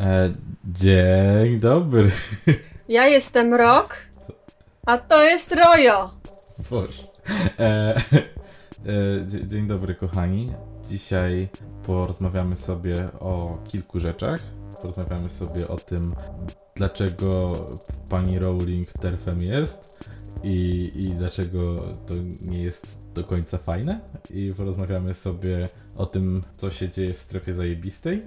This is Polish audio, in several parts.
E, dzień dobry. Ja jestem Rok, a to jest Rojo. Boże. E, e, dzie- dzień dobry, kochani. Dzisiaj porozmawiamy sobie o kilku rzeczach. Porozmawiamy sobie o tym, dlaczego pani Rowling terfem jest i, i dlaczego to nie jest do końca fajne. I porozmawiamy sobie o tym, co się dzieje w strefie zajebistej.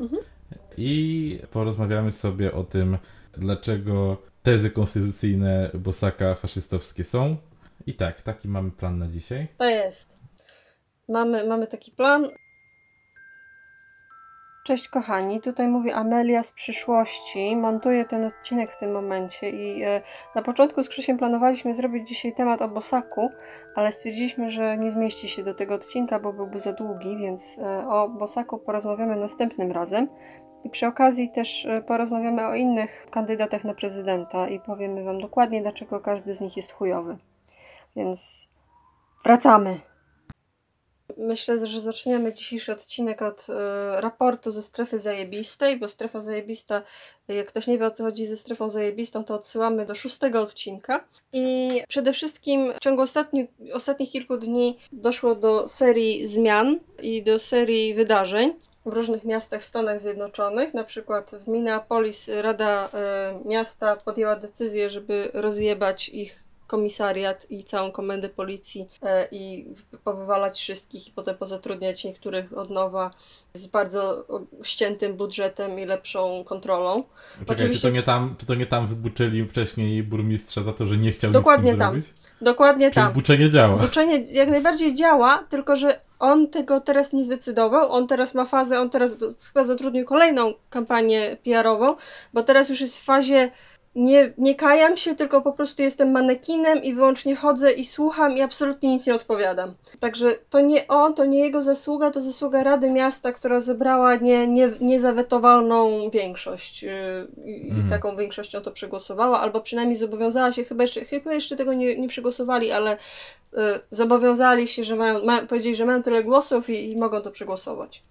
I porozmawiamy sobie o tym, dlaczego tezy konstytucyjne Bosaka faszystowskie są. I tak, taki mamy plan na dzisiaj. To jest. Mamy, mamy taki plan. Cześć kochani, tutaj mówi Amelia z przyszłości. Montuję ten odcinek w tym momencie i e, na początku z Krzysiem planowaliśmy zrobić dzisiaj temat o Bosaku, ale stwierdziliśmy, że nie zmieści się do tego odcinka, bo byłby za długi, więc e, o Bosaku porozmawiamy następnym razem. I przy okazji też e, porozmawiamy o innych kandydatach na prezydenta i powiemy Wam dokładnie, dlaczego każdy z nich jest chujowy. Więc wracamy. Myślę, że zaczniemy dzisiejszy odcinek od e, raportu ze strefy zajebistej, bo strefa zajebista, jak ktoś nie wie o co chodzi ze strefą zajebistą, to odsyłamy do szóstego odcinka. I przede wszystkim w ciągu ostatnich, ostatnich kilku dni doszło do serii zmian i do serii wydarzeń w różnych miastach w Stanach Zjednoczonych. Na przykład w Minneapolis Rada e, Miasta podjęła decyzję, żeby rozjebać ich komisariat i całą komendę policji e, i powywalać wszystkich i potem pozatrudniać niektórych od nowa z bardzo ściętym budżetem i lepszą kontrolą. Czekaj, czy Oczywiście- to, nie tam, czy to nie tam wybuczyli wcześniej burmistrza za to, że nie chciał Dokładnie nic z tam. zrobić? Dokładnie Czyli tam. buczenie działa. Uczenie jak najbardziej działa, tylko że on tego teraz nie zdecydował. On teraz ma fazę, on teraz chyba zatrudnił kolejną kampanię PR-ową, bo teraz już jest w fazie nie, nie kajam się, tylko po prostu jestem manekinem i wyłącznie chodzę i słucham i absolutnie nic nie odpowiadam. Także to nie on, to nie jego zasługa, to zasługa Rady Miasta, która zebrała nie, nie, niezawetowalną większość yy, i, Mhm. taką większością to przegłosowała, albo przynajmniej zobowiązała się, chyba jeszcze, chyba jeszcze tego nie, nie przegłosowali, ale y, zobowiązali się, że mają, mają, powiedzieli, że mają tyle głosów i, i mogą to przegłosować.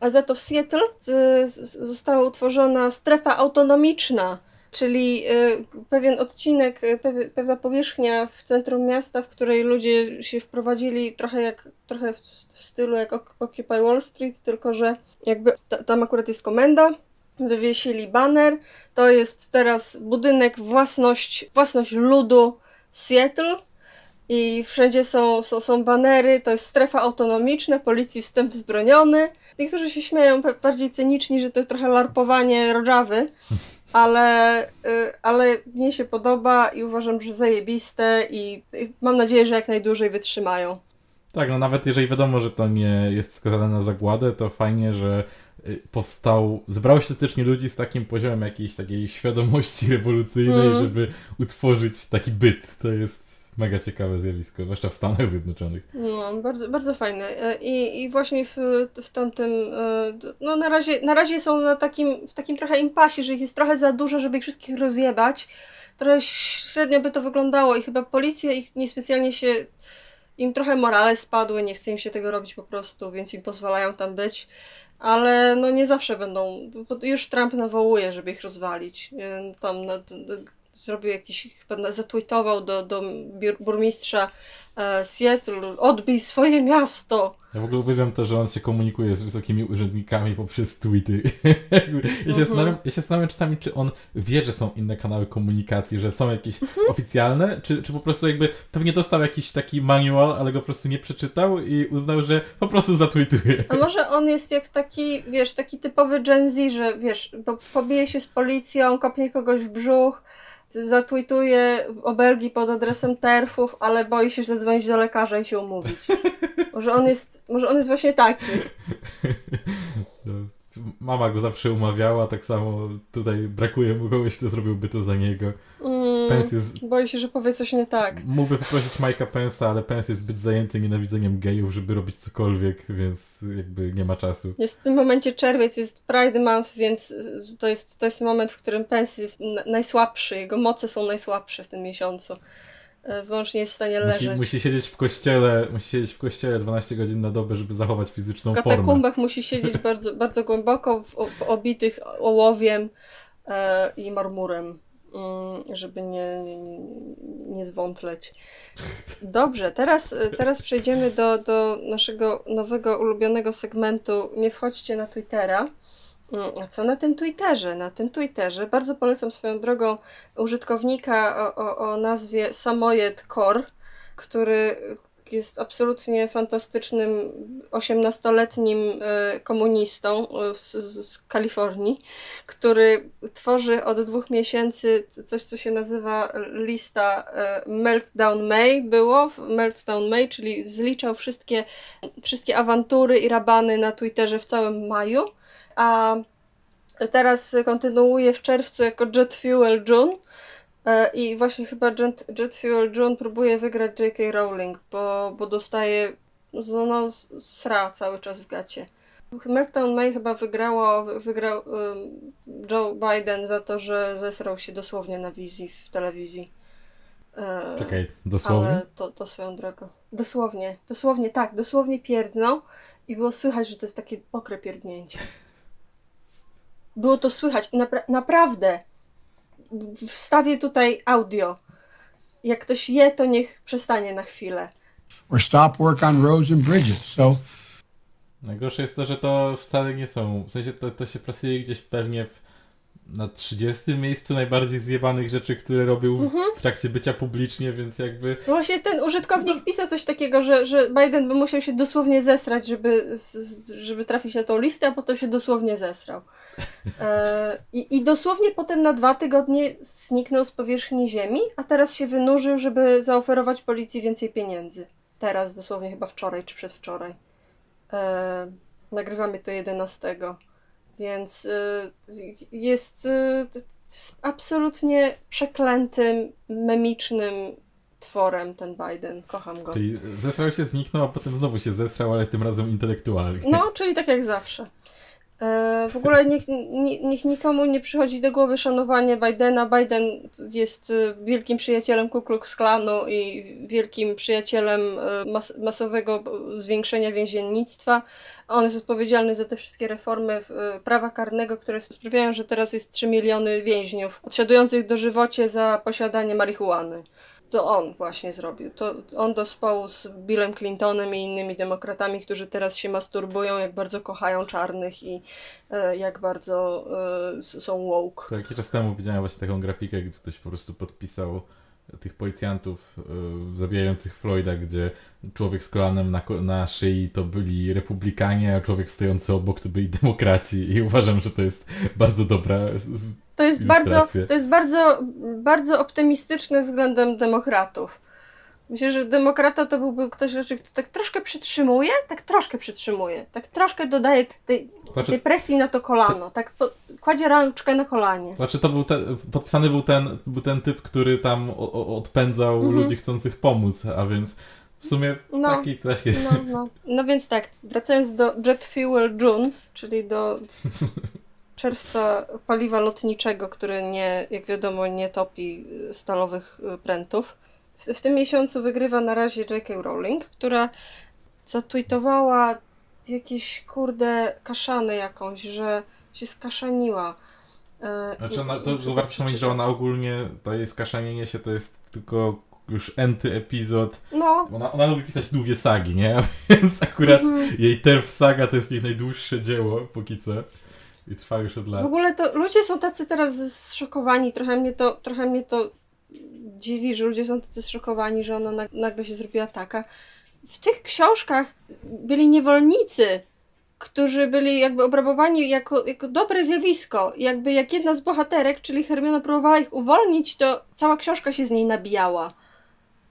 A za to w Seattle z, została utworzona strefa autonomiczna, czyli y, pewien odcinek, y, pew, pewna powierzchnia w centrum miasta, w której ludzie się wprowadzili trochę jak trochę w, stylu jak Occupy Wall Street, tylko że jakby ta, tam akurat jest komenda, wywiesili baner, to jest teraz budynek własność, własność ludu Seattle. I wszędzie są, są, są banery, to jest strefa autonomiczna, policji wstęp wzbroniony. Niektórzy się śmieją bardziej cyniczni, że to jest trochę larpowanie Rodżawy, ale, y, ale mnie się podoba i uważam, że zajebiste i mam nadzieję, że jak najdłużej wytrzymają. Tak, no nawet jeżeli wiadomo, że to nie jest skazane na zagładę, to fajnie, że y, powstał, zebrało się styczni ludzi z takim poziomem jakiejś takiej świadomości rewolucyjnej, Mhm. żeby utworzyć taki byt. To jest mega ciekawe zjawisko, zwłaszcza w Stanach Zjednoczonych. No, bardzo, bardzo fajne. E, I, I właśnie w, w tamtym, e, no na razie, na razie są na takim, w takim trochę impasie, że ich jest trochę za dużo, żeby ich wszystkich rozjebać. Trochę średnio by to wyglądało i chyba policja ich niespecjalnie się, im trochę morale spadły, nie chce im się tego robić po prostu, więc im pozwalają tam być. Ale no nie zawsze będą, już Trump nawołuje, żeby ich rozwalić. E, Tam zrobił jakiś, chyba zatweetował do, do burmistrza Seattle, odbij swoje miasto. Ja w ogóle uwielbiam to, że on się komunikuje z wysokimi urzędnikami poprzez tweety. ja, się Mhm. ja się zastanawiam czasami, czy on wie, że są inne kanały komunikacji, że są jakieś Mhm. oficjalne, czy, czy po prostu jakby pewnie dostał jakiś taki manual, ale go po prostu nie przeczytał i uznał, że po prostu zatweetuje. A może on jest jak taki, wiesz, taki typowy Gen Z, że wiesz, po, pobije się z policją, kopnie kogoś w brzuch, zatweetuje obelgi pod adresem terfów, ale boi się zadzwonić do lekarza i się umówić. Może on jest, może on jest właśnie taki. No, Mama go zawsze umawiała, tak samo tutaj brakuje mu kogoś, kto zrobiłby to za niego. Mm, Pence jest, boi się, że powie coś nie tak. mógłby poprosić Mike'a Pence'a, ale Pence jest zbyt zajęty nienawidzeniem gejów, żeby robić cokolwiek, więc jakby nie ma czasu. Jest w tym momencie czerwiec, jest Pride Month, więc to jest, to jest moment, w którym Pence jest najsłabszy, jego moce są najsłabsze w tym miesiącu. E, wyłącznie jest w stanie Musi, leżeć. musi siedzieć w kościele, musi siedzieć w kościele 12 godzin na dobę, żeby zachować fizyczną W formę. katakumbach musi siedzieć bardzo, bardzo głęboko, w, w obitych ołowiem e, i marmurem, mm, żeby nie, nie, nie, nie zwątleć. Dobrze, teraz, teraz przejdziemy do, do naszego nowego, ulubionego segmentu Nie wchodźcie na Twittera. Mm, A co na tym Twitterze? Na tym Twitterze bardzo polecam swoją drogą użytkownika o, o, o nazwie Samoyed Core, który jest absolutnie fantastycznym 18-letnim e, komunistą e, z, z, z Kalifornii, który tworzy od dwóch miesięcy coś, co się nazywa lista e, Meltdown May było, Meltdown May, czyli zliczał wszystkie, wszystkie awantury i rabany na Twitterze w całym maju, a teraz kontynuuje w czerwcu jako Jet Fuel June, E, I właśnie chyba Jet, Jet Fuel June próbuje wygrać J.K. Rowling, bo, bo dostaje no, no, sra cały czas w gacie. Meltdown May chyba wygrało, wygrał um, Joe Biden za to, że zesrał się dosłownie na wizji w telewizji. E, Czekaj, dosłownie? Ale to, to swoją drogą. Dosłownie, dosłownie tak, dosłownie pierdnął i było słychać, że to jest takie okre pierdnięcie. Było to słychać i napra naprawdę wstawię tutaj audio. Jak ktoś je, to niech przestanie na chwilę. Or stop work on roads and bridges. So Najgorsze jest to, że to wcale nie są. W sensie to, to się plasuje gdzieś pewnie w, na 30 miejscu najbardziej zjebanych rzeczy, które robił Mhm. w trakcie bycia publicznie, więc jakby. Właśnie ten użytkownik pisał coś takiego, że, że Biden by musiał się dosłownie zesrać, żeby, żeby trafić na tą listę, a potem się dosłownie zesrał. E, i, I dosłownie potem na dwa tygodnie zniknął z powierzchni ziemi, a teraz się wynurzył, żeby zaoferować policji więcej pieniędzy. Teraz, dosłownie chyba wczoraj czy przedwczoraj. E, nagrywamy to 11. Więc y, jest y, absolutnie przeklętym, memicznym tworem ten Biden. Kocham go. Czyli zesrał się, zniknął, a potem znowu się zesrał, ale tym razem intelektualnie. No, czyli tak jak zawsze. E, w ogóle niech, nie- niech nikomu nie przychodzi do głowy szanowanie Bidena. Biden jest e, wielkim przyjacielem Ku Klux Klanu i wielkim przyjacielem e, mas masowego zwiększenia więziennictwa. On jest odpowiedzialny za te wszystkie reformy prawa karnego, które sprawiają, że teraz jest 3 miliony więźniów odsiadujących dożywocie za posiadanie marihuany. To on właśnie zrobił. To on do społu z Billem Clintonem i innymi demokratami, którzy teraz się masturbują, jak bardzo kochają czarnych i e, jak bardzo e, są woke. Jakiś czas temu widziałem właśnie taką grafikę, gdzie ktoś po prostu podpisał tych policjantów y, zabijających Floyda, gdzie człowiek z kolanem na, na szyi to byli republikanie, a człowiek stojący obok to byli demokraci i uważam, że to jest bardzo dobra To jest bardzo, to jest bardzo, bardzo optymistyczne względem demokratów. Myślę, że demokrata to byłby ktoś, raczej, kto tak troszkę przytrzymuje, tak troszkę przytrzymuje, tak troszkę dodaje tej, Znaczy- tej presji na to kolano, tak po, kładzie rączkę na kolanie. Znaczy to był ten, podpisany był ten, był ten typ, który tam o, o, odpędzał Mhm. ludzi chcących pomóc, a więc w sumie No. taki taki, No, no. no więc tak, wracając do Jet Fuel June, czyli do czerwca paliwa lotniczego, który nie, jak wiadomo, nie topi stalowych prętów. W, w tym miesiącu wygrywa na razie J.K. Rowling, która zatweetowała jakieś kurde kaszany jakąś, że się skaszaniła. E, Znaczy ona, to muszę warto wspomnieć, że ona przeczytać. ogólnie, to jej skaszanienie się to jest tylko już enty epizod. No, Ona, ona lubi pisać długie sagi, nie? A więc akurat Mhm. jej Terf Saga to jest jej najdłuższe dzieło póki co. I trwa już od W lat. ogóle to ludzie są tacy teraz zszokowani, trochę mnie to, trochę mnie to dziwi, że ludzie są tacy zszokowani, że ona nag- nagle się zrobiła taka. W tych książkach byli niewolnicy, którzy byli jakby obrabowani jako, jako dobre zjawisko. Jakby jak jedna z bohaterek, czyli Hermiona próbowała ich uwolnić, to cała książka się z niej nabijała.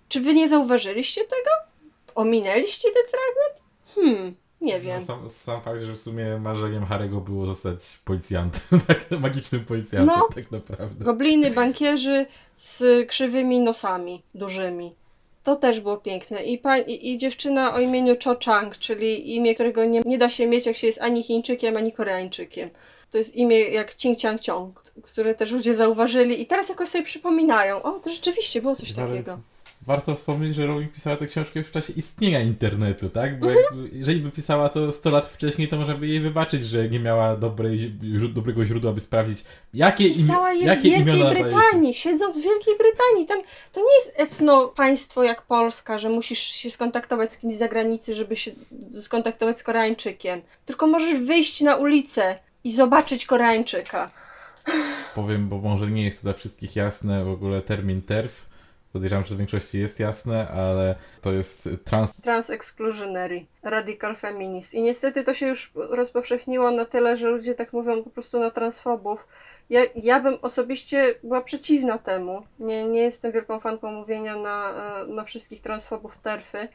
Czy wy nie zauważyliście tego? Ominęliście ten fragment? Hmm, nie wiem. No, sam, sam fakt, że w sumie marzeniem Harego było zostać policjantem, tak, magicznym policjantem, No. tak naprawdę. Gobliny, bankierzy z krzywymi nosami dużymi. To też było piękne. I, pa, i, i dziewczyna o imieniu Cho Chang, czyli imię, którego nie, nie da się mieć, jak się jest ani Chińczykiem, ani Koreańczykiem. To jest imię jak Ching Chang Chong, które też ludzie zauważyli i teraz jakoś sobie przypominają. O, to rzeczywiście było coś Ale takiego. Warto wspomnieć, że Rowling pisała tę książkę w czasie istnienia internetu, tak? Bo jakby, jeżeli by pisała to 100 lat wcześniej, to można by jej wybaczyć, że nie miała dobrej, dobrego źródła, by sprawdzić, jakie, Pisała imi- je w jakie imiona Wielkiej. Brytanii, siedząc w Wielkiej Brytanii. Tam, to nie jest etno państwo jak Polska, że musisz się skontaktować z kimś z zagranicy, żeby się skontaktować z Koreańczykiem. Tylko możesz wyjść na ulicę i zobaczyć Koreańczyka. Powiem, bo może nie jest to dla wszystkich jasne, w ogóle termin TERF, podejrzewam, że w większości jest jasne, ale to jest trans Trans-exclusionary, radical feminist. I niestety to się już rozpowszechniło na tyle, że ludzie tak mówią po prostu na transfobów. Ja, ja bym osobiście była przeciwna temu. Nie, nie jestem wielką fanką mówienia na, e, na wszystkich transfobów terfy,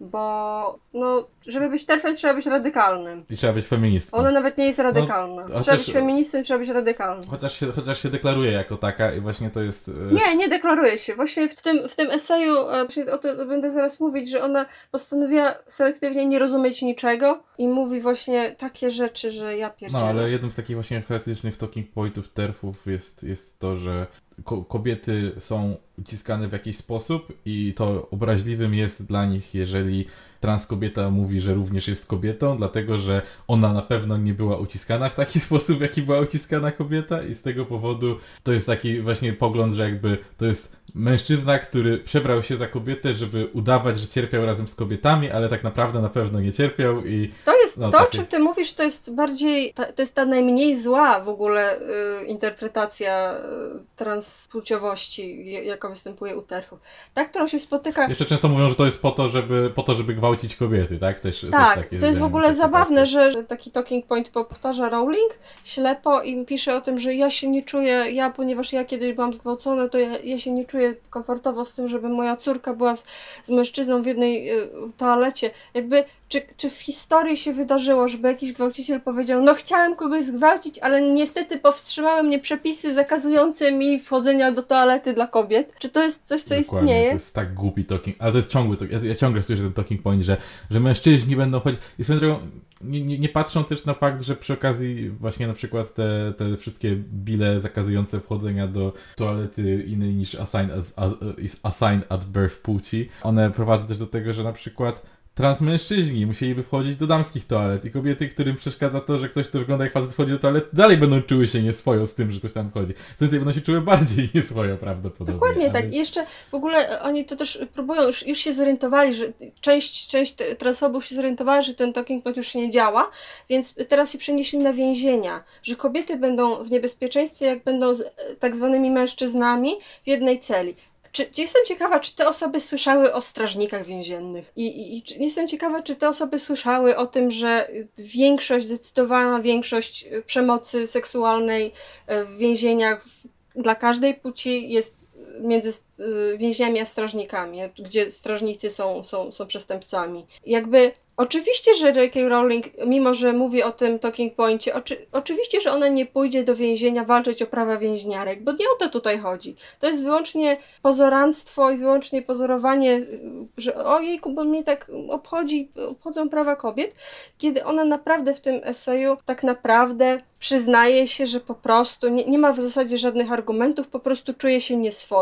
bo no, żeby być terfem trzeba być radykalnym. i trzeba być feministką. Ona nawet nie jest radykalna. No, a trzeba być feministą i trzeba być radykalnym. Chociaż się, chociaż się deklaruje jako taka i właśnie to jest... e, Nie, nie deklaruje się. Właśnie w tym, w tym eseju, e, o tym będę zaraz mówić, że ona postanowiła selektywnie nie rozumieć niczego i mówi właśnie takie rzeczy, że ja No, pierdzielę. ale jednym z takich właśnie klasycznych talking pointów terfów jest, jest to, że ko- kobiety są uciskane w jakiś sposób i to obraźliwym jest dla nich, jeżeli trans kobieta mówi, że również jest kobietą, dlatego że ona na pewno nie była uciskana w taki sposób, w jaki była uciskana kobieta i z tego powodu to jest taki właśnie pogląd, że jakby to jest mężczyzna, który przebrał się za kobietę, żeby udawać, że cierpiał razem z kobietami, ale tak naprawdę na pewno nie cierpiał i To jest No, to, o takie- czym ty mówisz, to jest bardziej, ta, to jest ta najmniej zła w ogóle y, interpretacja y, transpłciowości, jaka występuje u terfów. Ta, którą się spotyka Jeszcze często mówią, że to jest po to, żeby, po to, żeby gwałcić kobiety, tak? Też, też Tak, takie to jest w ogóle zabawne, że taki talking point powtarza Rowling ślepo i pisze o tym, że ja się nie czuję, ja ponieważ ja kiedyś byłam zgwałcona, to ja, ja się nie czuję komfortowo z tym, żeby moja córka była z, z mężczyzną w jednej y, toalecie. Jakby, czy, czy w historii się wydarzyło, żeby jakiś gwałciciel powiedział, no chciałem kogoś zgwałcić, ale niestety powstrzymały mnie przepisy zakazujące mi wchodzenia do toalety dla kobiet. Czy to jest coś, co Dokładnie, istnieje? To jest tak głupi talking, ale to jest ciągły, ja, ja ciągle słyszę ten talking point, że, że mężczyźni będą chodzić i swoją drogą nie, nie, nie patrzą też na fakt, że przy okazji właśnie na przykład te, te wszystkie bile zakazujące wchodzenia do toalety innej niż assigned, as, as, assigned at birth płci, one prowadzą też do tego, że na przykład transmężczyźni musieliby wchodzić do damskich toalet i kobiety, którym przeszkadza to, że ktoś, kto wygląda jak facet wchodzi do toalet, dalej będą czuły się nieswojo z tym, że ktoś tam wchodzi. Co więcej, będą się czuły bardziej nieswojo prawdopodobnie. Dokładnie ale- tak. I jeszcze w ogóle oni to też próbują, już, już się zorientowali, że część, część transfobów się zorientowała, że ten talking point już nie działa, więc teraz się przenieśli na więzienia, że kobiety będą w niebezpieczeństwie, jak będą z e, tak zwanymi mężczyznami w jednej celi. Czy, jestem ciekawa, czy te osoby słyszały o strażnikach więziennych. I, i, i czy, jestem ciekawa, czy te osoby słyszały o tym, że większość, zdecydowana większość e, przemocy seksualnej e, w więzieniach w, dla każdej płci jest między y, więźniami a strażnikami, gdzie strażnicy są, są, są przestępcami. Jakby oczywiście, że J.K. Rowling, mimo że mówi o tym talking poincie, oczy, oczywiście, że ona nie pójdzie do więzienia walczyć o prawa więźniarek, bo nie o to tutaj chodzi. To jest wyłącznie pozoranstwo i wyłącznie pozorowanie, y, że ojejku, bo mnie tak obchodzi, obchodzą prawa kobiet, kiedy ona naprawdę w tym eseju tak naprawdę przyznaje się, że po prostu nie, nie ma w zasadzie żadnych argumentów, po prostu czuje się nieswojo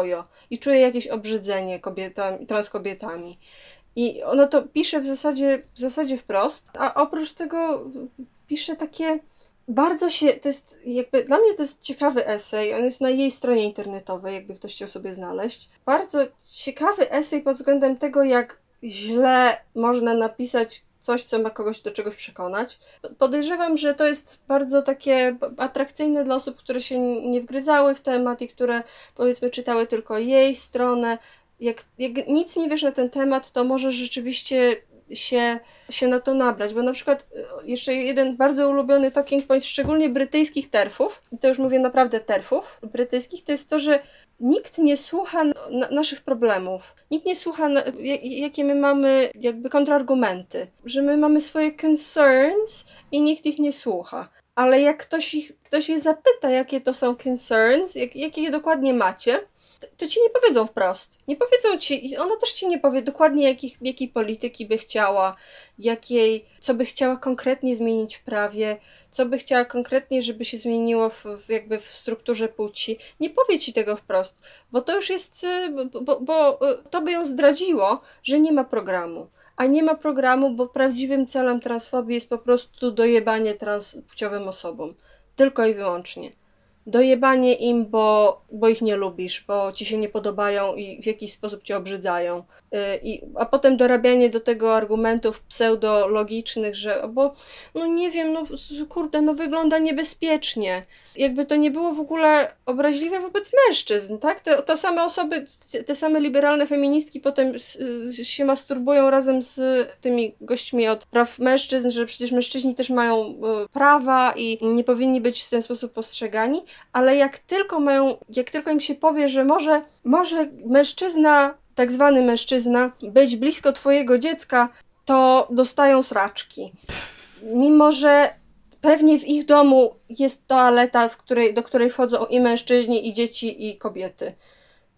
i czuje jakieś obrzydzenie kobietami, transkobietami. I ona to pisze w zasadzie, w zasadzie wprost, a oprócz tego pisze takie bardzo się, to jest jakby, dla mnie to jest ciekawy esej, on jest na jej stronie internetowej, jakby ktoś chciał sobie znaleźć. Bardzo ciekawy esej pod względem tego, jak źle można napisać coś, co ma kogoś do czegoś przekonać. Podejrzewam, że to jest bardzo takie atrakcyjne dla osób, które się nie wgryzały w temat i które powiedzmy czytały tylko jej stronę. Jak, jak nic nie wiesz na ten temat, to możesz rzeczywiście się, się na to nabrać, bo na przykład jeszcze jeden bardzo ulubiony talking point, szczególnie brytyjskich terfów, i to już mówię naprawdę terfów brytyjskich, to jest to, że nikt nie słucha na, naszych problemów, nikt nie słucha, na, jakie my mamy jakby kontrargumenty, że my mamy swoje concerns i nikt ich nie słucha. Ale jak ktoś, ich, ktoś je zapyta, jakie to są concerns, jak, jakie je dokładnie macie, to, ci nie powiedzą wprost. Nie powiedzą ci, ona też ci nie powie dokładnie, jakich, jakiej polityki by chciała, jakiej, co by chciała konkretnie zmienić w prawie, co by chciała konkretnie, żeby się zmieniło w, w jakby w strukturze płci. Nie powie ci tego wprost, bo to już jest, y, bo, bo, bo y, to by ją zdradziło, że nie ma programu. A nie ma programu, bo prawdziwym celem transfobii jest po prostu dojebanie transpłciowym osobom. Tylko i wyłącznie dojebanie im, bo, bo ich nie lubisz, bo ci się nie podobają i w jakiś sposób cię obrzydzają. Yy, i, a potem dorabianie do tego argumentów pseudologicznych, że bo no nie wiem, no kurde, no wygląda niebezpiecznie. Jakby to nie było w ogóle obraźliwe wobec mężczyzn, tak? Te, to same osoby, te same liberalne feministki potem się masturbują razem z tymi gośćmi od praw mężczyzn, że przecież mężczyźni też mają y, prawa i nie powinni być w ten sposób postrzegani, ale jak tylko mają, jak tylko im się powie, że może, może mężczyzna, tak zwany mężczyzna, być blisko twojego dziecka, to dostają sraczki. Mimo, że pewnie w ich domu jest toaleta, której, do której wchodzą i mężczyźni, i dzieci, i kobiety.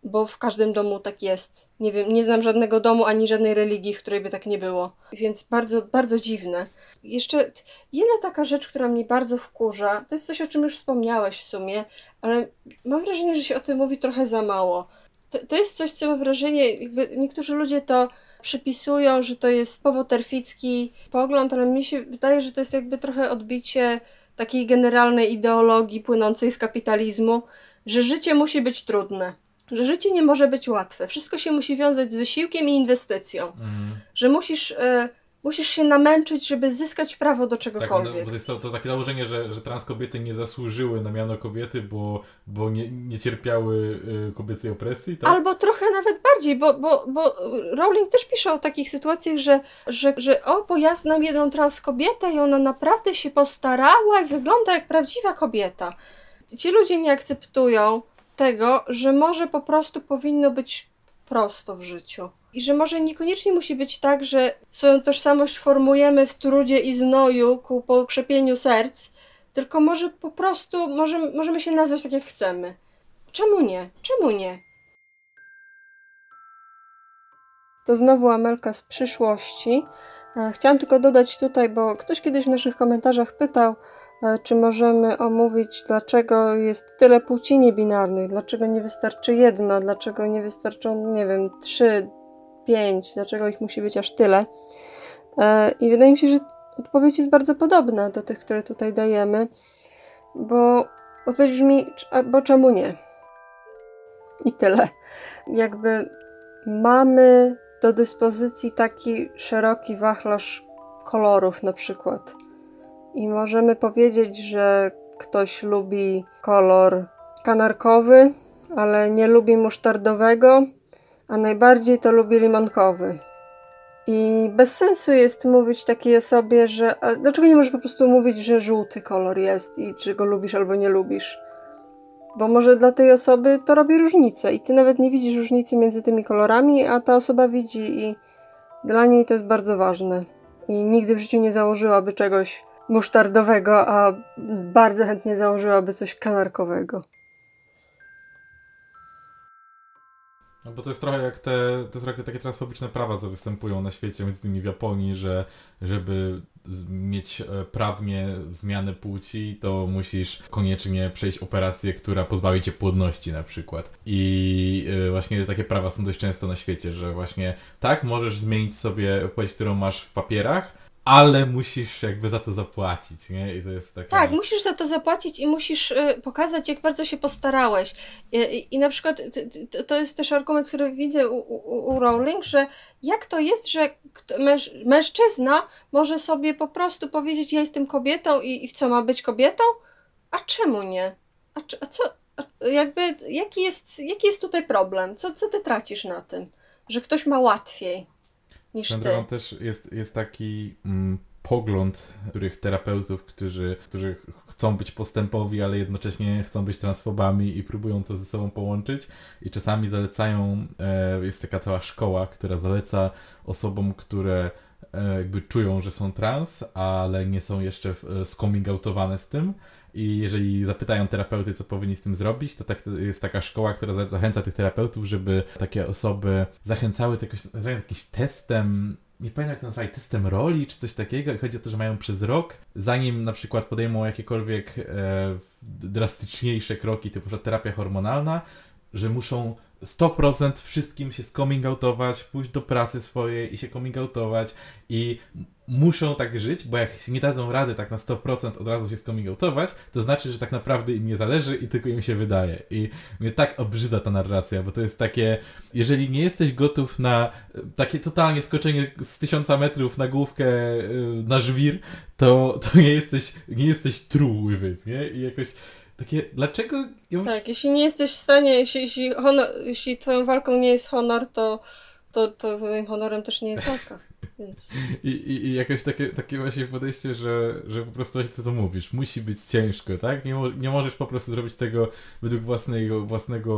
Bo w każdym domu tak jest. Nie wiem, nie znam żadnego domu ani żadnej religii, w której by tak nie było. Więc bardzo, bardzo dziwne. Jeszcze jedna taka rzecz, która mnie bardzo wkurza, to jest coś, o czym już wspomniałeś w sumie, ale mam wrażenie, że się o tym mówi trochę za mało. To, to jest coś, co mam wrażenie, jakby niektórzy ludzie to przypisują, że to jest powoterficki pogląd, ale mi się wydaje, że to jest jakby trochę odbicie takiej generalnej ideologii płynącej z kapitalizmu, że życie musi być trudne, że życie nie może być łatwe, wszystko się musi wiązać z wysiłkiem i inwestycją, mhm. że musisz y, musisz się namęczyć, żeby zyskać prawo do czegokolwiek. Tak, no, bo to jest to, to takie założenie, że, że trans kobiety nie zasłużyły na miano kobiety, bo, bo nie, nie cierpiały y, kobiecej opresji, tak? Albo trochę nawet bardziej, bo, bo, bo Rowling też pisze o takich sytuacjach, że, że, że o, bo ja znam jedną trans kobietę i ona naprawdę się postarała i wygląda jak prawdziwa kobieta. Ci ludzie nie akceptują tego, że może po prostu powinno być prosto w życiu. I że może niekoniecznie musi być tak, że swoją tożsamość formujemy w trudzie i znoju ku pokrzepieniu serc, tylko może po prostu może, możemy się nazwać tak, jak chcemy. Czemu nie? Czemu nie? To znowu Amelka z przyszłości. E, chciałam tylko dodać tutaj, bo ktoś kiedyś w naszych komentarzach pytał, czy możemy omówić, dlaczego jest tyle płci niebinarnych, dlaczego nie wystarczy jedna, dlaczego nie wystarczą, nie wiem, trzy, pięć, dlaczego ich musi być aż tyle. E, I wydaje mi się, że odpowiedź jest bardzo podobna do tych, które tutaj dajemy, bo odpowiedź brzmi, bo czemu nie? I tyle. Jakby mamy do dyspozycji taki szeroki wachlarz kolorów na przykład. I możemy powiedzieć, że ktoś lubi kolor kanarkowy, ale nie lubi musztardowego, a najbardziej to lubi limonkowy. I bez sensu jest mówić takiej osobie, że. dlaczego nie możesz po prostu mówić, że żółty kolor jest i czy go lubisz albo nie lubisz? Bo może dla tej osoby to robi różnicę i ty nawet nie widzisz różnicy między tymi kolorami, a ta osoba widzi i dla niej to jest bardzo ważne. I nigdy w życiu nie założyłaby czegoś musztardowego, a bardzo chętnie założyłaby coś kanarkowego. No bo to jest trochę jak te, to trochę takie transfobiczne prawa, co występują na świecie, między innymi w Japonii, że żeby mieć e, prawnie zmianę płci, to musisz koniecznie przejść operację, która pozbawi cię płodności na przykład. I e, właśnie takie prawa są dość często na świecie, że właśnie tak, możesz zmienić sobie płeć, którą masz w papierach, ale musisz jakby za to zapłacić, nie? I to jest takie... Tak, musisz za to zapłacić i musisz y, pokazać, jak bardzo się postarałeś. I, i na przykład to, jest też argument, który widzę u, u, u Rowling, że jak to jest, że męż, mężczyzna może sobie po prostu powiedzieć, ja jestem kobietą i, i w co ma być kobietą? A czemu nie? A, a co, jakby, jaki jest, jaki jest tutaj problem? Co, co ty tracisz na tym? Że ktoś ma łatwiej niż ty. też jest, jest taki mm, pogląd których terapeutów, którzy, którzy chcą być postępowi, ale jednocześnie chcą być transfobami i próbują to ze sobą połączyć i czasami zalecają, e, jest taka cała szkoła, która zaleca osobom, które e, jakby czują, że są trans, ale nie są jeszcze e, skoming outowane z tym, i jeżeli zapytają terapeuty, co powinni z tym zrobić, to tak, jest taka szkoła, która za- zachęca tych terapeutów, żeby takie osoby zachęcały to jakimś testem, nie pamiętam jak to nazwali, testem roli czy coś takiego. Chodzi o to, że mają przez rok, zanim na przykład podejmą jakiekolwiek e, drastyczniejsze kroki, typu terapia hormonalna, że muszą 100% wszystkim się coming outować, pójść do pracy swojej i się coming outować i muszą tak żyć, bo jak nie dadzą rady tak na 100% od razu się coming outować, to znaczy, że tak naprawdę im nie zależy i tylko im się wydaje. I mnie tak obrzydza ta narracja, bo to jest takie, jeżeli nie jesteś gotów na takie totalnie skoczenie z tysiąca metrów na główkę e, na żwir, to, to nie jesteś, nie jesteś true nie? I jakoś takie, dlaczego już... Tak, jeśli nie jesteś w stanie, jeśli, jeśli, honor, jeśli twoją walką nie jest honor, to, to, to honorem też nie jest walka. Więc I, i, I jakoś takie, takie właśnie podejście, że, że po prostu właśnie co to mówisz, musi być ciężko, tak? Nie, mo- nie możesz po prostu zrobić tego według własnego, własnego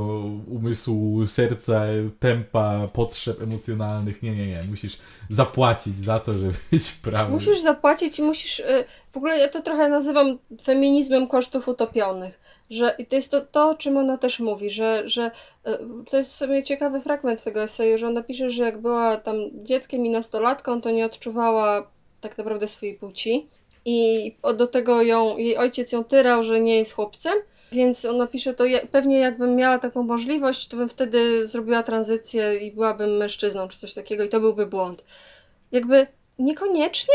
umysłu, serca, tempa, potrzeb emocjonalnych. Nie, nie, nie. Musisz zapłacić za to, żeby być prawym. musisz zapłacić i musisz. y, W ogóle ja to trochę nazywam feminizmem kosztów utopionych. Że i to jest to, to, o czym ona też mówi, że, że y, to jest sobie ciekawy fragment tego eseju, że ona pisze, że jak była tam dzieckiem i nastolatką, to nie odczuwała tak naprawdę swojej płci. I do tego ją, jej ojciec ją tyrał, że nie jest chłopcem. Więc ona pisze to, pewnie jakbym miała taką możliwość, to bym wtedy zrobiła tranzycję i byłabym mężczyzną, czy coś takiego, i to byłby błąd. Jakby niekoniecznie.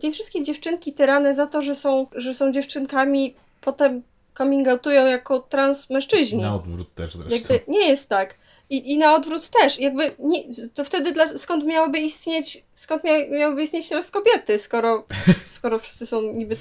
Te wszystkie dziewczynki tyrane za to, że są, że są dziewczynkami, potem coming outują jako trans mężczyźni. Na odwrót też zresztą. Jakby nie jest tak. I, I na odwrót też. Jakby nie, to wtedy dla, skąd miałyby istnieć, skąd mia, miałyby istnieć teraz kobiety, skoro, skoro wszyscy są niby.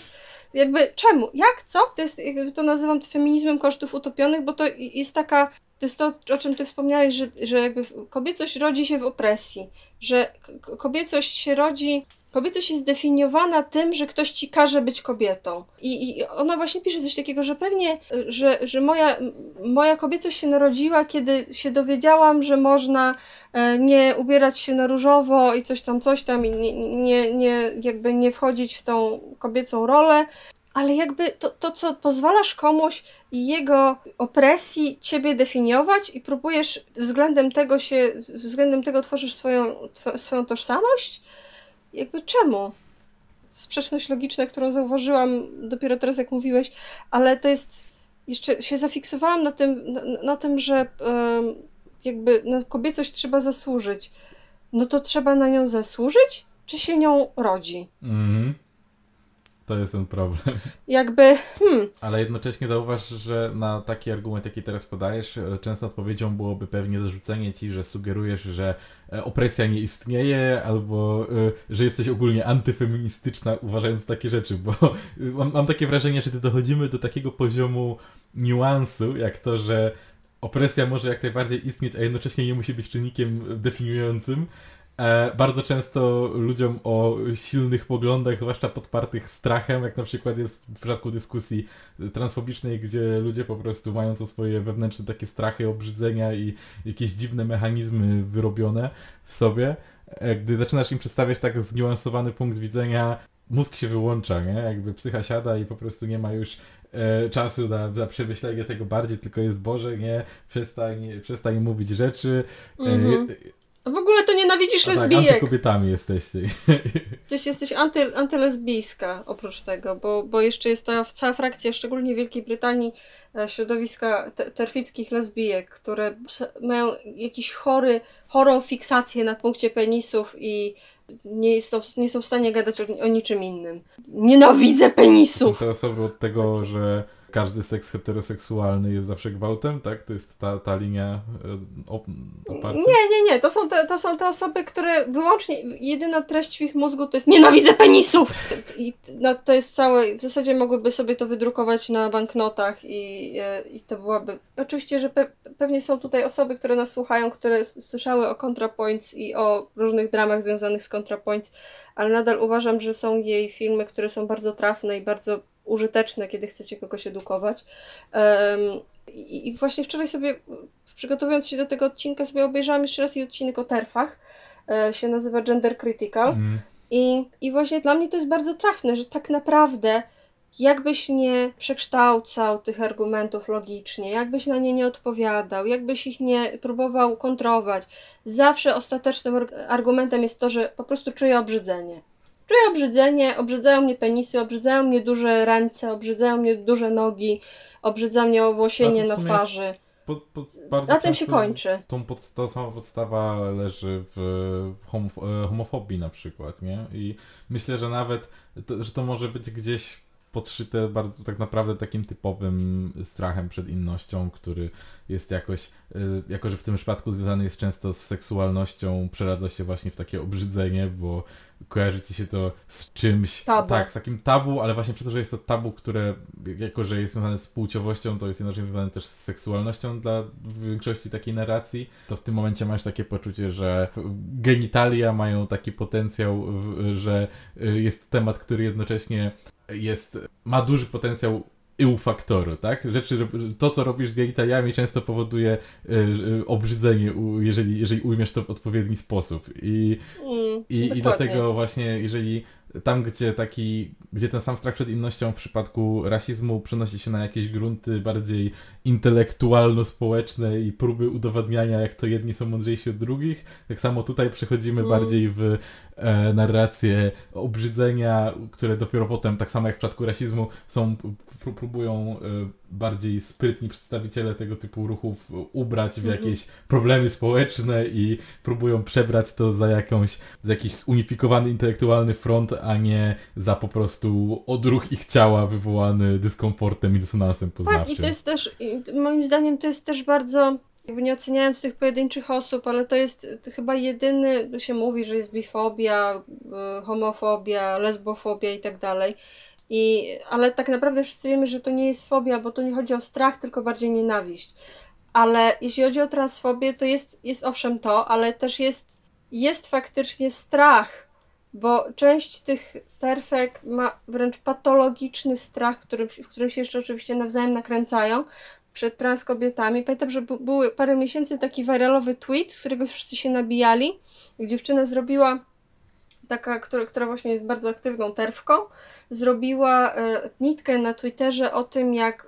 Jakby czemu? Jak? Co? To jest, jakby to nazywam feminizmem kosztów utopionych, bo to jest taka. To jest to, o czym ty wspomniałeś, że, że jakby kobiecość rodzi się w opresji, że kobiecość się rodzi. Kobiecość jest zdefiniowana tym, że ktoś ci każe być kobietą. I, I ona właśnie pisze coś takiego, że pewnie, y, że, że moja, moja kobiecość się narodziła, kiedy się dowiedziałam, że można e, nie ubierać się na różowo i coś tam, coś tam, i nie, nie, nie, jakby nie wchodzić w tą kobiecą rolę. Ale jakby to, to, co pozwalasz komuś i jego opresji ciebie definiować i próbujesz względem tego się, względem tego tworzysz swoją, tw- swoją tożsamość? Jakby czemu? Sprzeczność logiczna, którą zauważyłam dopiero teraz, jak mówiłeś, ale to jest. Jeszcze się zafiksowałam na tym, na, na tym że jakby na kobiecość trzeba zasłużyć. No to trzeba na nią zasłużyć, czy się nią rodzi? Mhm. To jest ten problem. Jakby, hmm, Ale jednocześnie zauważ, że na taki argument, jaki teraz podajesz, e, często odpowiedzią byłoby pewnie zarzucenie ci, że sugerujesz, że e, opresja nie istnieje, albo e, że jesteś ogólnie antyfeministyczna, uważając takie rzeczy, bo mam, mam takie wrażenie, że ty dochodzimy do takiego poziomu niuansu, jak to, że opresja może jak najbardziej istnieć, a jednocześnie nie musi być czynnikiem definiującym. E, bardzo często ludziom o silnych poglądach, zwłaszcza podpartych strachem, jak na przykład jest w przypadku dyskusji transfobicznej, gdzie ludzie po prostu mają to swoje wewnętrzne takie strachy, obrzydzenia i jakieś dziwne mechanizmy wyrobione w sobie. E, gdy zaczynasz im przedstawiać tak zniuansowany punkt widzenia, mózg się wyłącza, nie? Jakby psycha siada i po prostu nie ma już e, czasu na, na przemyślenie tego bardziej, tylko jest Boże, nie? Przestań, przestań mówić rzeczy. E, Mhm. W ogóle to nienawidzisz a tak, lesbijek. antykobietami jesteście. Jesteś, jesteś anty, antylesbijska oprócz tego, bo, bo jeszcze jest ta cała frakcja, szczególnie w Wielkiej Brytanii, e, środowiska te, terfickich lesbijek, które mają jakiś chory, chorą fiksację na punkcie penisów i nie są, nie są w stanie gadać o, o niczym innym. Nienawidzę Są penisów! te osoby od tego, że każdy seks heteroseksualny jest zawsze gwałtem, tak? To jest ta, ta linia e, op- oparcia? Nie, nie, nie. To są, te, to są te osoby, które wyłącznie, jedyna treść w ich mózgu to jest nienawidzę penisów! I no, to jest całe, w zasadzie mogłyby sobie to wydrukować na banknotach i, e, i to byłaby... Oczywiście, że pe, pewnie są tutaj osoby, które nas słuchają, które słyszały o ContraPoints i o różnych dramach związanych z ContraPoints, ale nadal uważam, że są jej filmy, które są bardzo trafne i bardzo użyteczne, kiedy chcecie kogoś edukować. I właśnie wczoraj sobie, przygotowując się do tego odcinka, sobie obejrzałam jeszcze raz i odcinek o terfach. E, się nazywa Gender Critical. Mm. I, I właśnie dla mnie to jest bardzo trafne, że tak naprawdę jakbyś nie przekształcał tych argumentów logicznie, jakbyś na nie nie odpowiadał, jakbyś ich nie próbował kontrować, zawsze ostatecznym argumentem jest to, że po prostu czuję obrzydzenie. Czuję obrzydzenie, obrzydzają mnie penisy, obrzydzają mnie duże ręce, obrzydzają mnie duże nogi, obrzydza mnie owłosienie na twarzy. Pod, pod, na tym się kończy. Tą pod, ta sama podstawa leży w, w e, homofobii na przykład, nie? I myślę, że nawet, to, że to może być gdzieś podszyte bardzo tak naprawdę takim typowym strachem przed innością, który jest jakoś, y, jako że w tym przypadku związany jest często z seksualnością, przeradza się właśnie w takie obrzydzenie, bo kojarzy ci się to z czymś, tabu. tak, z takim tabu, ale właśnie przez to, że jest to tabu, które jako, że jest związane z płciowością, to jest jednocześnie związane też z seksualnością dla większości takiej narracji, to w tym momencie masz takie poczucie, że genitalia mają taki potencjał, że y, jest temat, który jednocześnie jest, ma duży potencjał eu-faktoru, tak? Rzeczy, to, co robisz z genitaliami często powoduje y, y, obrzydzenie, jeżeli, jeżeli ujmiesz to w odpowiedni sposób. I, mm, i, i dlatego właśnie, jeżeli tam, gdzie taki, gdzie ten sam strach przed innością w przypadku rasizmu przenosi się na jakieś grunty bardziej intelektualno-społeczne i próby udowadniania, jak to jedni są mądrzejsi od drugich, tak samo tutaj przechodzimy mm. bardziej w e, narrację obrzydzenia, które dopiero potem, tak samo jak w przypadku rasizmu, są, próbują e, bardziej sprytni przedstawiciele tego typu ruchów ubrać w mhm. jakieś problemy społeczne i próbują przebrać to za jakąś, za jakiś zunifikowany intelektualny front, a nie za po prostu odruch ich ciała wywołany dyskomfortem i dysonansem poznawczym. Tak, i to jest też, moim zdaniem to jest też bardzo jakby nie oceniając tych pojedynczych osób, ale to jest chyba jedyny, się mówi, że jest bifobia, y, homofobia, lesbofobia i tak dalej. I, ale tak naprawdę wszyscy wiemy, że to nie jest fobia, bo tu nie chodzi o strach, tylko bardziej nienawiść. Ale jeśli chodzi o transfobię, to jest, jest owszem to, ale też jest, jest faktycznie strach, bo część tych terfek ma wręcz patologiczny strach, którym, w którym się jeszcze oczywiście nawzajem nakręcają przed trans kobietami. Pamiętam, że był parę miesięcy taki viralowy tweet, z którego wszyscy się nabijali. Dziewczyna zrobiła taka, która, która właśnie jest bardzo aktywną terwką, zrobiła e, nitkę na Twitterze o tym, jak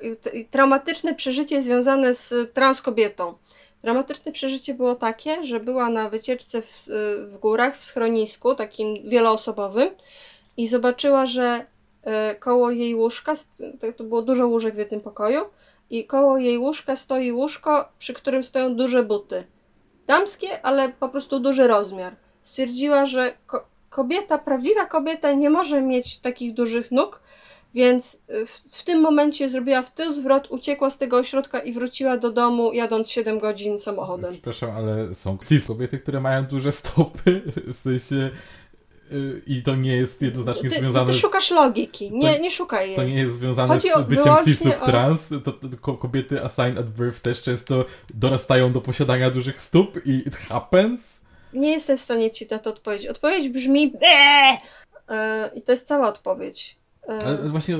traumatyczne przeżycie związane z trans kobietą. Dramatyczne przeżycie było takie, że była na wycieczce w, w górach, w schronisku, takim wieloosobowym i zobaczyła, że e, koło jej łóżka, to było dużo łóżek w jednym pokoju, i koło jej łóżka stoi łóżko, przy którym stoją duże buty. Damskie, ale po prostu duży rozmiar. Stwierdziła, że kobieta, prawdziwa kobieta nie może mieć takich dużych nóg, więc w, w, tym momencie zrobiła w tył zwrot, uciekła z tego ośrodka i wróciła do domu, jadąc 7 godzin samochodem. Przepraszam, ale są kobiety, które mają duże stopy, w sensie i to nie jest jednoznacznie ty, związane. Ty szukasz logiki, nie, to, nie szukaj jej. To nie jest związane Chodzi z byciem cis lub trans. To, to, kobiety assigned at birth też często dorastają do posiadania dużych stóp i it happens. Nie jestem w stanie ci na to odpowiedzieć. Odpowiedź brzmi eee! I to jest cała odpowiedź. Ale właśnie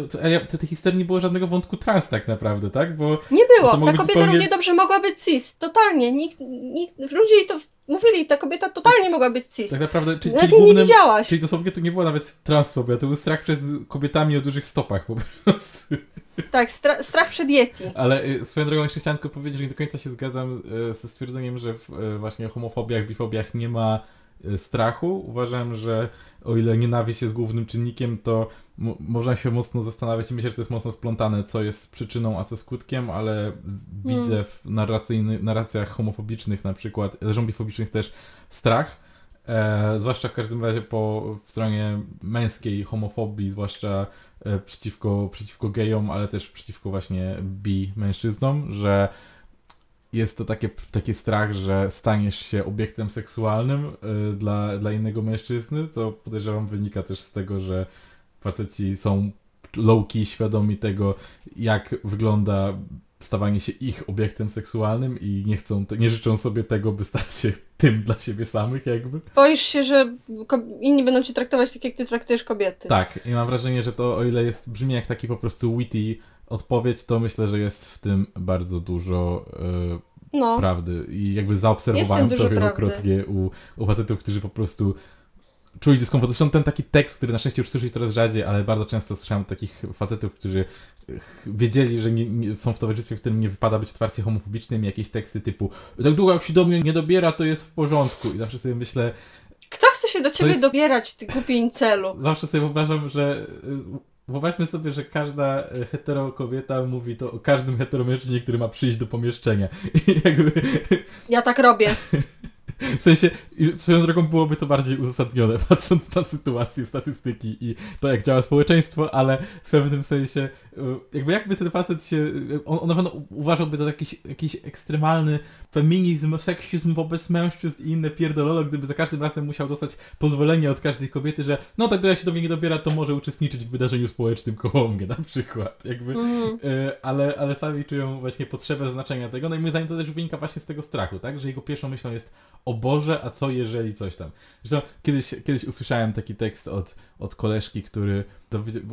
w tej historii nie było żadnego wątku trans tak naprawdę, tak? Bo nie było. Ta kobieta zupełnie... równie dobrze mogła być cis. Totalnie. Nikt, nikt, ludzie to mówili, ta kobieta totalnie mogła być cis. Tak naprawdę, czy, czyli głównym, nie widziałaś. Czyli dosłownie to nie było nawet transfobia, to był strach przed kobietami o dużych stopach po prostu. Tak, stra strach przed Yeti. Ale y, swoją drogą jeszcze chciałem tylko powiedzieć, że nie do końca się zgadzam y, ze stwierdzeniem, że w y, właśnie homofobiach, bifobiach nie ma strachu. Uważam, że o ile nienawiść jest głównym czynnikiem, to można się mocno zastanawiać i myślę, że to jest mocno splątane, co jest przyczyną, a co skutkiem, ale widzę hmm. w narracjach homofobicznych na przykład, zombiefobicznych też strach. E, zwłaszcza w każdym razie po w stronie męskiej homofobii, zwłaszcza e, przeciwko, przeciwko gejom, ale też przeciwko właśnie bi mężczyznom, że jest to takie, taki strach, że staniesz się obiektem seksualnym y, dla, dla innego mężczyzny, co podejrzewam wynika też z tego, że faceci są low-key świadomi tego, jak wygląda stawanie się ich obiektem seksualnym i nie chcą, nie życzą sobie tego, by stać się tym dla siebie samych jakby. Boisz się, że inni będą cię traktować tak, jak ty traktujesz kobiety. Tak, i mam wrażenie, że to o ile jest, brzmi jak taki po prostu witty odpowiedź, to myślę, że jest w tym bardzo dużo y, no. prawdy. I jakby zaobserwowałem to wielokrotnie u, u facetów, którzy po prostu czuli dyskomfort. Zresztą ten taki tekst, który na szczęście już słyszeć coraz rzadziej, ale bardzo często słyszałem takich facetów, którzy wiedzieli, że nie, nie, są w towarzystwie, w którym nie wypada być otwarcie homofobicznym, jakieś teksty typu tak długo jak się do mnie nie dobiera, to jest w porządku. I zawsze sobie myślę, Kto chce się do ciebie jest- dobierać, ty głupi incelu? zawsze sobie wyobrażam, że y, wyobraźmy sobie, że każda y, hetero kobieta mówi to o każdym heteromężczyźnie, który ma przyjść do pomieszczenia. I jakby Ja tak robię. W sensie, swoją drogą byłoby to bardziej uzasadnione, patrząc na sytuację, statystyki i to, jak działa społeczeństwo, ale w pewnym sensie, y, jakby jakby ten facet się, on, on na pewno uważałby to jakiś, jakiś ekstremalny feminizm, seksizm wobec mężczyzn i inne pierdololo, gdyby za każdym razem musiał dostać pozwolenie od każdej kobiety, że no tak, jak się do mnie nie dobiera, to może uczestniczyć w wydarzeniu społecznym koło mnie, na przykład. Jakby. Y, ale, ale sami czują właśnie potrzebę znaczenia tego. No i moim zdaniem to też wynika właśnie z tego strachu, tak? Że jego pierwszą myślą jest o Boże, a co jeżeli coś tam. Zresztą kiedyś, kiedyś usłyszałem taki tekst od, od koleżki, który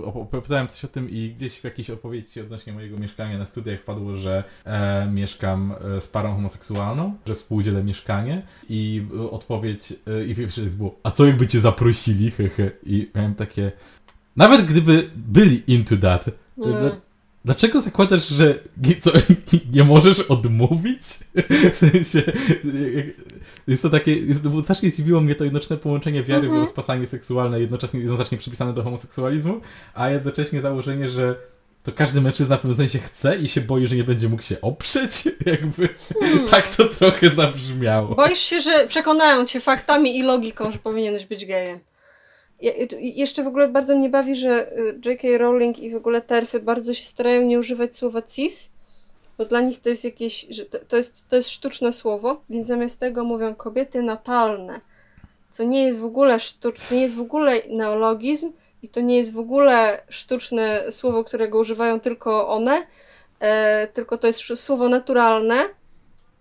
opowiadałem coś o tym i gdzieś w jakiejś odpowiedzi odnośnie mojego mieszkania na studiach padło, że e, mieszkam e, z parą homoseksualną, że współdzielę mieszkanie i odpowiedź, e, i pierwszy tekst było, a co jakby cię zaprosili, hehe. I miałem takie, nawet gdyby byli into that. Dla- Dlaczego zakładasz, że nie- co, nie możesz odmówić? W sensie, jest to takie, jest, bo strasznie zdziwiło mnie to jednoczne połączenie wiary Mhm. w rozpasanie seksualne, jednocześnie, jednocześnie przypisane do homoseksualizmu, a jednocześnie założenie, że to każdy mężczyzna w pewnym sensie chce i się boi, że nie będzie mógł się oprzeć. Jakby Hmm. tak to trochę zabrzmiało. Boisz się, że przekonają cię faktami i logiką, że powinieneś być gejem. I- jeszcze w ogóle bardzo mnie bawi, że y, J.K. Rowling i w ogóle terfy bardzo się starają nie używać słowa cis, bo dla nich to jest jakieś, że to, to, jest, to jest sztuczne słowo, więc zamiast tego mówią kobiety natalne, co nie jest w ogóle sztuczne, nie jest w ogóle neologizm i to nie jest w ogóle sztuczne słowo, którego używają tylko one, e, tylko to jest słowo naturalne,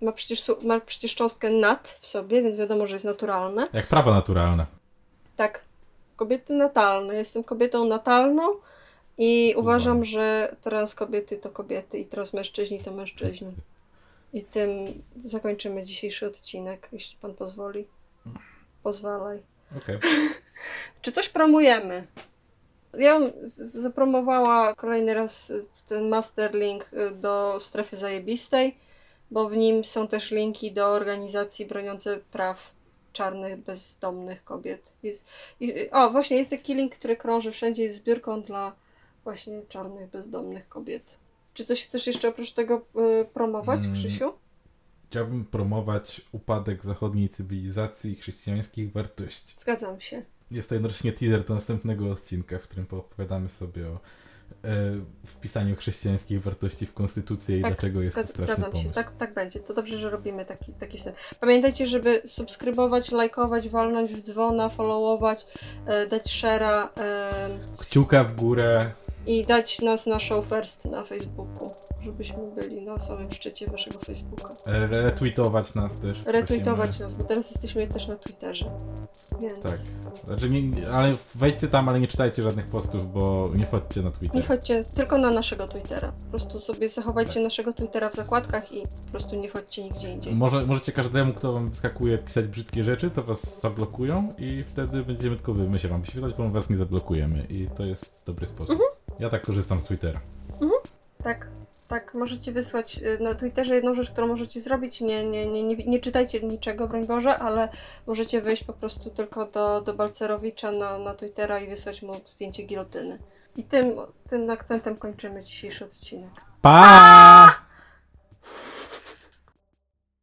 ma przecież, ma przecież cząstkę nat w sobie, więc wiadomo, że jest naturalne. Jak prawo naturalne. Tak, kobiety natalne. Jestem kobietą natalną i uważam, że trans kobiety to kobiety i trans mężczyźni to mężczyźni. I tym zakończymy dzisiejszy odcinek, jeśli pan pozwoli. Pozwalaj. Okej. Czy coś promujemy? Ja zapromowała kolejny raz ten master link y, do strefy zajebistej, bo w nim są też linki do organizacji broniące praw czarnych, bezdomnych kobiet. Jest, i, o, właśnie jest taki link, który krąży wszędzie, jest zbiórką dla właśnie czarnych, bezdomnych kobiet. Czy coś chcesz jeszcze oprócz tego y, promować, Mm. Krzysiu? Chciałbym promować upadek zachodniej cywilizacji i chrześcijańskich wartości. Zgadzam się. Jest to jednocześnie teaser do następnego odcinka, w którym poopowiadamy sobie o wpisaniu chrześcijańskich wartości w konstytucję i dlaczego jest to zgad- straszny zgadzam pomysł. się. Tak, tak będzie. To dobrze, że robimy taki, taki wstęp. Pamiętajcie, żeby subskrybować, lajkować, walnąć w dzwona, followować, e, dać share'a e, Kciuka w górę. i dać nas na show first na Facebooku, żebyśmy byli na samym szczycie waszego Facebooka. e, Retweetować nas też. Retweetować prosimy. nas, bo teraz jesteśmy też na Twitterze. Więc Tak. Znaczy, nie, ale wejdźcie tam, ale nie czytajcie żadnych postów, bo nie wchodźcie na Twitter. nie wchodźcie tylko na naszego Twittera. Po prostu sobie zachowajcie naszego Twittera w zakładkach i po prostu nie wchodźcie nigdzie indziej. Może, możecie każdemu, kto wam wyskakuje, pisać brzydkie rzeczy, to was zablokują i wtedy będziemy tylko my się wam wyświetlać, bo my was nie zablokujemy i to jest dobry sposób. Mhm. Ja tak korzystam z Twittera. Tak, tak. Możecie wysłać y, na Twitterze jedną rzecz, którą możecie zrobić. Nie, nie, nie, nie, nie czytajcie niczego, broń Boże, ale możecie wejść po prostu tylko do, do Balcerowicza na, na Twittera i wysłać mu zdjęcie gilotyny. I tym, tym akcentem kończymy dzisiejszy odcinek. Pa!